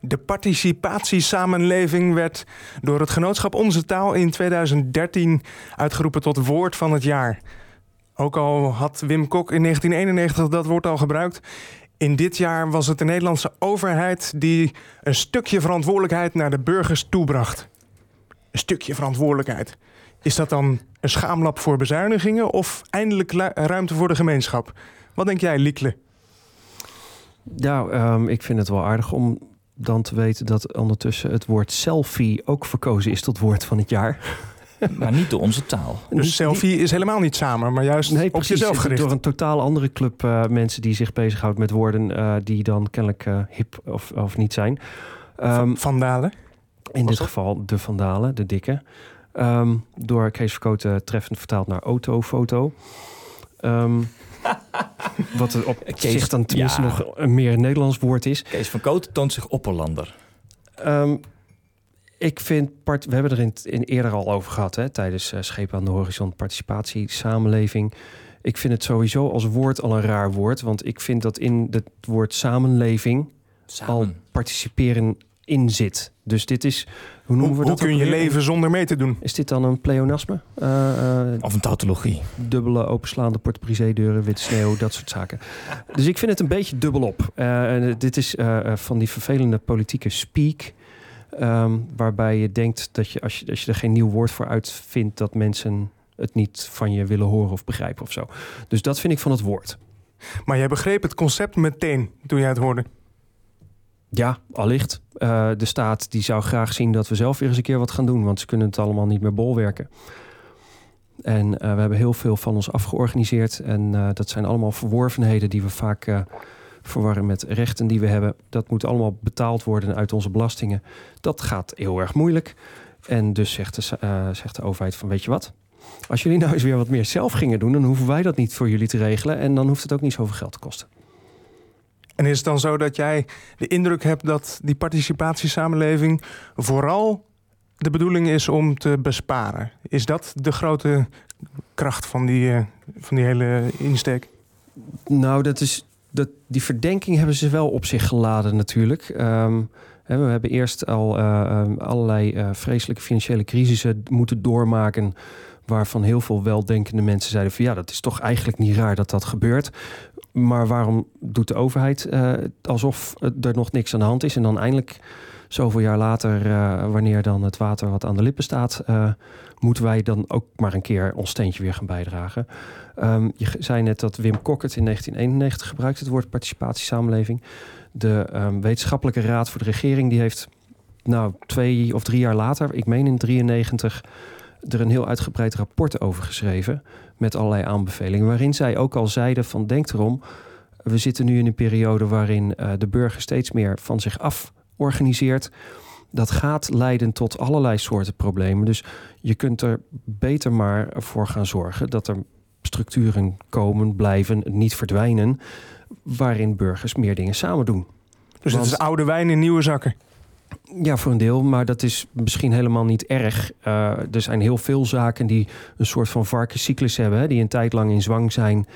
De participatiesamenleving werd door het genootschap Onze Taal in 2013 uitgeroepen tot woord van het jaar. Ook al had Wim Kok in 1991 dat woord al gebruikt. In dit jaar was het de Nederlandse overheid die een stukje verantwoordelijkheid naar de burgers toebracht. Een stukje verantwoordelijkheid. Is dat dan een schaamlap voor bezuinigingen of eindelijk ruimte voor de gemeenschap? Wat denk jij, Liekle? Ja, um, ik vind het wel aardig om dan te weten dat ondertussen het woord selfie ook verkozen is tot woord van het jaar. Maar niet door onze taal. Dus selfie is helemaal niet samen, maar juist nee, op jezelf gericht. Door een totaal andere club uh, mensen die zich bezighoudt met woorden uh, die dan kennelijk uh, hip of, of niet zijn. Um, vandalen? In dit geval de Vandalen, de dikke. Um, door Kees Verkoten treffend vertaald naar autofoto. Um, wat er op Kees, zich dan tenminste nog een meer Nederlands woord is. Kees van Koten toont zich opperlander. Um, ik vind, part, we hebben er in, in eerder al over gehad hè, tijdens uh, Schepen aan de Horizon, participatie, samenleving. Ik vind het sowieso als woord al een raar woord, want ik vind dat in het woord samenleving Samen. al participeren in zit. Dus dit is, hoe noemen we hoe dat? Hoe kun je leven zonder mee te doen? Is dit dan een pleonasme? Uh, of een tautologie? Dubbele openslaande porte-brisé-deuren, witte sneeuw, dat soort zaken. Dus ik vind het een beetje dubbelop. Uh, dit is uh, van die vervelende politieke speak... Um, waarbij je denkt dat je als, je als je er geen nieuw woord voor uitvindt... dat mensen het niet van je willen horen of begrijpen of zo. Dus dat vind ik van het woord. Maar jij begreep het concept meteen toen jij het hoorde? Ja, allicht. Uh, de staat die zou graag zien dat we zelf weer eens een keer wat gaan doen, want ze kunnen het allemaal niet meer bolwerken. En uh, we hebben heel veel van ons afgeorganiseerd. En uh, dat zijn allemaal verworvenheden die we vaak verwarren met rechten die we hebben. Dat moet allemaal betaald worden uit onze belastingen. Dat gaat heel erg moeilijk. En dus zegt de, zegt de overheid van weet je wat? Als jullie nou eens weer wat meer zelf gingen doen, dan hoeven wij dat niet voor jullie te regelen. En dan hoeft het ook niet zoveel geld te kosten. En is het dan zo dat jij de indruk hebt dat die participatiesamenleving vooral de bedoeling is om te besparen? Is dat de grote kracht van die, uh, van die hele insteek? Nou, dat is, dat, die verdenking hebben ze wel op zich geladen natuurlijk. Um, we hebben eerst al uh, allerlei uh, vreselijke financiële crisissen moeten doormaken waarvan heel veel weldenkende mensen zeiden van ja, dat is toch eigenlijk niet raar dat dat gebeurt. Maar waarom doet de overheid uh, alsof er nog niks aan de hand is en dan eindelijk zoveel jaar later, uh, wanneer dan het water wat aan de lippen staat, uh, moeten wij dan ook maar een keer ons steentje weer gaan bijdragen. Um, je zei net dat Wim Kok het in 1991 gebruikt, het woord participatiesamenleving. De um, wetenschappelijke raad voor de regering die heeft nou twee of drie jaar later, ik meen in 93, er een heel uitgebreid rapport over geschreven met allerlei aanbevelingen. Waarin zij ook al zeiden van denk erom, we zitten nu in een periode waarin uh, de burger steeds meer van zich af organiseert. Dat gaat leiden tot allerlei soorten problemen. Dus je kunt er beter maar voor gaan zorgen dat er structuren komen, blijven, niet verdwijnen, waarin burgers meer dingen samen doen. Dus Want, het is oude wijn in nieuwe zakken. Ja, voor een deel, maar dat is misschien helemaal niet erg. Uh, er zijn heel veel zaken die een soort van varkenscyclus hebben, hè, die een tijd lang in zwang zijn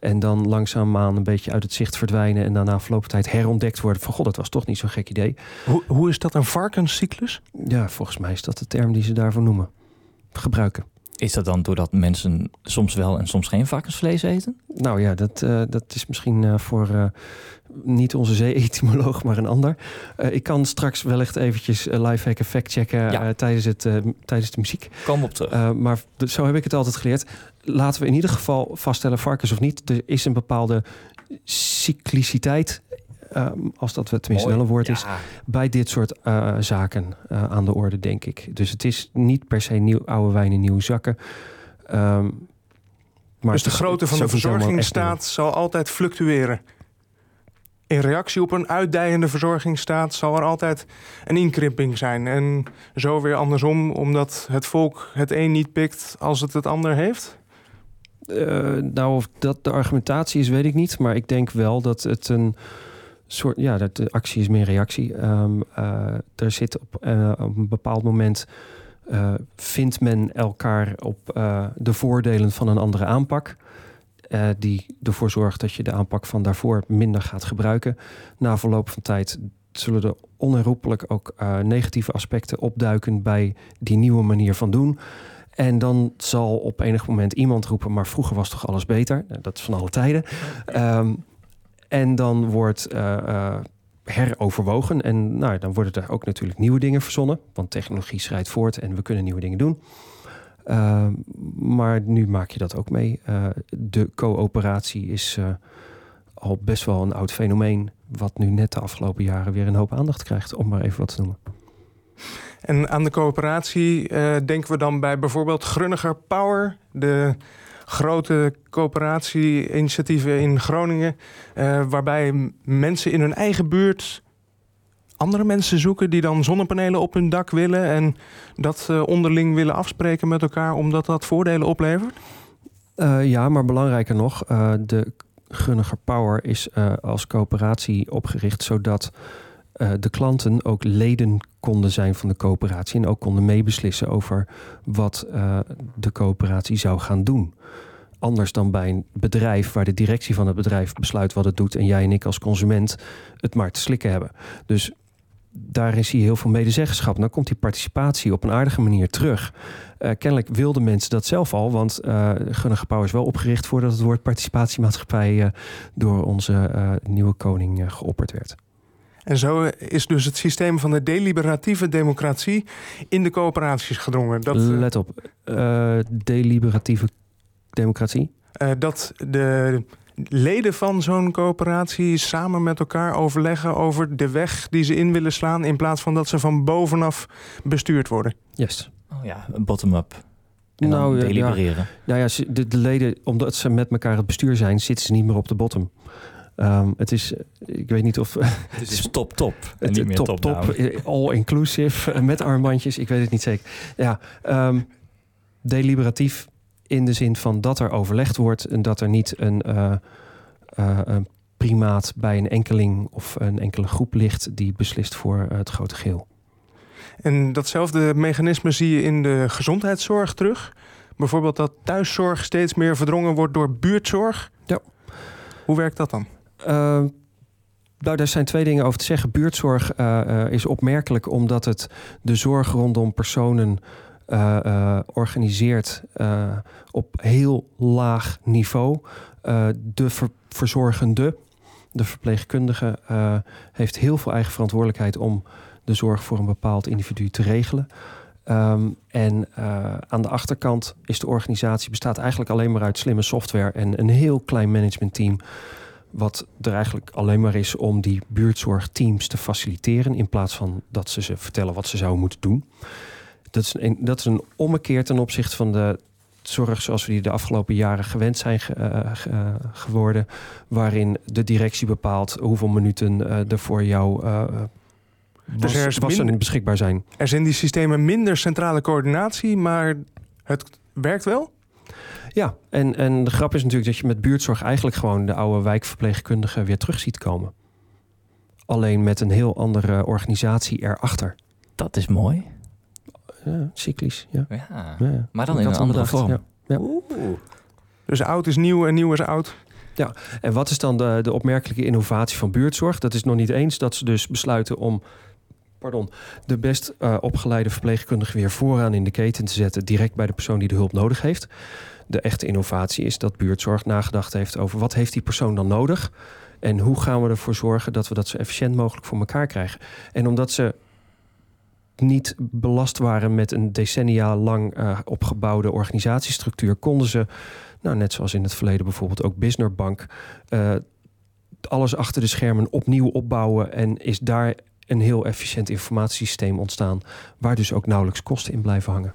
en dan langzaamaan een beetje uit het zicht verdwijnen en daarna verloop tijd herontdekt worden. Van god, dat was toch niet zo'n gek idee. Hoe, hoe is dat een varkenscyclus? Ja, volgens mij is dat de term die ze daarvoor noemen. Gebruiken. Is dat dan doordat mensen soms wel en soms geen varkensvlees eten? Nou ja, dat, uh, dat is misschien uh, voor uh, niet onze zee-etymoloog, maar een ander. ik kan straks wellicht eventjes lifehacken, fact-checken ja. tijdens, het, tijdens de muziek. Kom op terug. maar zo heb ik het altijd geleerd. Laten we in ieder geval vaststellen, varkens of niet, er is een bepaalde cycliciteit Um, als dat tenminste wel een woord ja. is, bij dit soort uh, zaken uh, aan de orde, denk ik. Dus het is niet per se nieuw, oude wijn in nieuwe zakken. Um, maar dus de grootte van de verzorgingsstaat zal altijd fluctueren. In reactie op een uitdijende verzorgingsstaat zal er altijd een inkrimping zijn. En zo weer andersom, omdat het volk het een niet pikt als het het ander heeft? Uh, nou, of dat de argumentatie is, weet ik niet. Maar ik denk wel dat het een soort, ja, dat de actie is meer reactie. Um, uh, er zit op, uh, op een bepaald moment uh, vindt men elkaar op de voordelen van een andere aanpak. die ervoor zorgt dat je de aanpak van daarvoor minder gaat gebruiken. Na verloop van tijd zullen er onherroepelijk ook negatieve aspecten opduiken bij die nieuwe manier van doen. En dan zal op enig moment iemand roepen, maar vroeger was toch alles beter? Nou, dat is van alle tijden. Um, en dan wordt uh, uh, heroverwogen. En nou, dan worden er ook natuurlijk nieuwe dingen verzonnen. Want technologie schrijdt voort en we kunnen nieuwe dingen doen. Uh, maar nu maak je dat ook mee. de coöperatie is al best wel een oud fenomeen. Wat nu net de afgelopen jaren weer een hoop aandacht krijgt. Om maar even wat te noemen. En aan de coöperatie denken we dan bij bijvoorbeeld Grunniger Power. De grote coöperatie-initiatieven in Groningen. Uh, waarbij mensen in hun eigen buurt andere mensen zoeken die dan zonnepanelen op hun dak willen. En dat uh, onderling willen afspreken met elkaar omdat dat voordelen oplevert? Uh, ja, maar belangrijker nog, de Gunniger Power is als coöperatie opgericht zodat de klanten ook leden konden zijn van de coöperatie en ook konden meebeslissen over wat de coöperatie zou gaan doen anders dan bij een bedrijf waar de directie van het bedrijf besluit wat het doet en jij en ik als consument het maar te slikken hebben. Dus daarin zie je heel veel medezeggenschap. Dan komt die participatie op een aardige manier terug. Uh, kennelijk wilden mensen dat zelf al, want uh, Gunnige is wel opgericht voordat het woord participatiemaatschappij uh, door onze nieuwe koning geopperd werd. En zo is dus het systeem van de deliberatieve democratie in de coöperaties gedrongen. Dat, Let op, deliberatieve democratie? Uh, dat de leden van zo'n coöperatie samen met elkaar overleggen over de weg die ze in willen slaan, in plaats van dat ze van bovenaf bestuurd worden. Yes. Oh ja, bottom-up. nou, delibereren. Ja, nou ja, de, de, leden, omdat ze met elkaar het bestuur zijn, zitten ze niet meer op de bottom. Um, het is, ik weet niet of. Het is top, top. Niet meer top, top, top. Eh, all inclusive, met armbandjes. Ik weet het niet zeker. Ja, um, deliberatief in de zin van dat er overlegd wordt en dat er niet een, uh, uh, een primaat bij een enkeling of een enkele groep ligt die beslist voor het grote geheel. En datzelfde mechanisme zie je in de gezondheidszorg terug. Bijvoorbeeld dat thuiszorg steeds meer verdrongen wordt door buurtzorg. Ja. Hoe werkt dat dan? Uh, nou, daar zijn twee dingen over te zeggen. Buurtzorg uh, is opmerkelijk omdat het de zorg rondom personen uh, organiseert op heel laag niveau. de ver verzorgende, de verpleegkundige, heeft heel veel eigen verantwoordelijkheid om de zorg voor een bepaald individu te regelen. Um, en aan de achterkant is de organisatie bestaat eigenlijk alleen maar uit slimme software en een heel klein managementteam. Wat er eigenlijk alleen maar is om die buurtzorgteams te faciliteren. In plaats van dat ze ze vertellen wat ze zouden moeten doen. Dat is een, dat is een ommekeer ten opzichte van de zorg zoals we die de afgelopen jaren gewend zijn uh, geworden. Waarin de directie bepaalt hoeveel minuten uh, er voor jou dus er was minder, beschikbaar zijn. Er zijn die systemen minder centrale coördinatie, maar het werkt wel? Ja, en, en de grap is natuurlijk dat je met buurtzorg eigenlijk gewoon de oude wijkverpleegkundigen weer terug ziet komen. Alleen met een heel andere organisatie erachter. Dat is mooi ja, cyclisch. Ja. ja. Maar dan in een andere vorm. Ja. Dus oud is nieuw en nieuw is oud. Ja, en wat is dan de, de opmerkelijke innovatie van buurtzorg? Dat is nog niet eens dat ze dus besluiten om pardon, de best uh, opgeleide verpleegkundige weer vooraan in de keten te zetten, direct bij de persoon die de hulp nodig heeft. De echte innovatie is dat buurtzorg nagedacht heeft over wat heeft die persoon dan nodig en hoe gaan we ervoor zorgen dat we dat zo efficiënt mogelijk voor elkaar krijgen. En omdat ze niet belast waren met een decennia lang uh, opgebouwde organisatiestructuur, konden ze, nou, net zoals in het verleden bijvoorbeeld ook Business Bank, uh, alles achter de schermen opnieuw opbouwen en is daar een heel efficiënt informatiesysteem ontstaan, waar dus ook nauwelijks kosten in blijven hangen.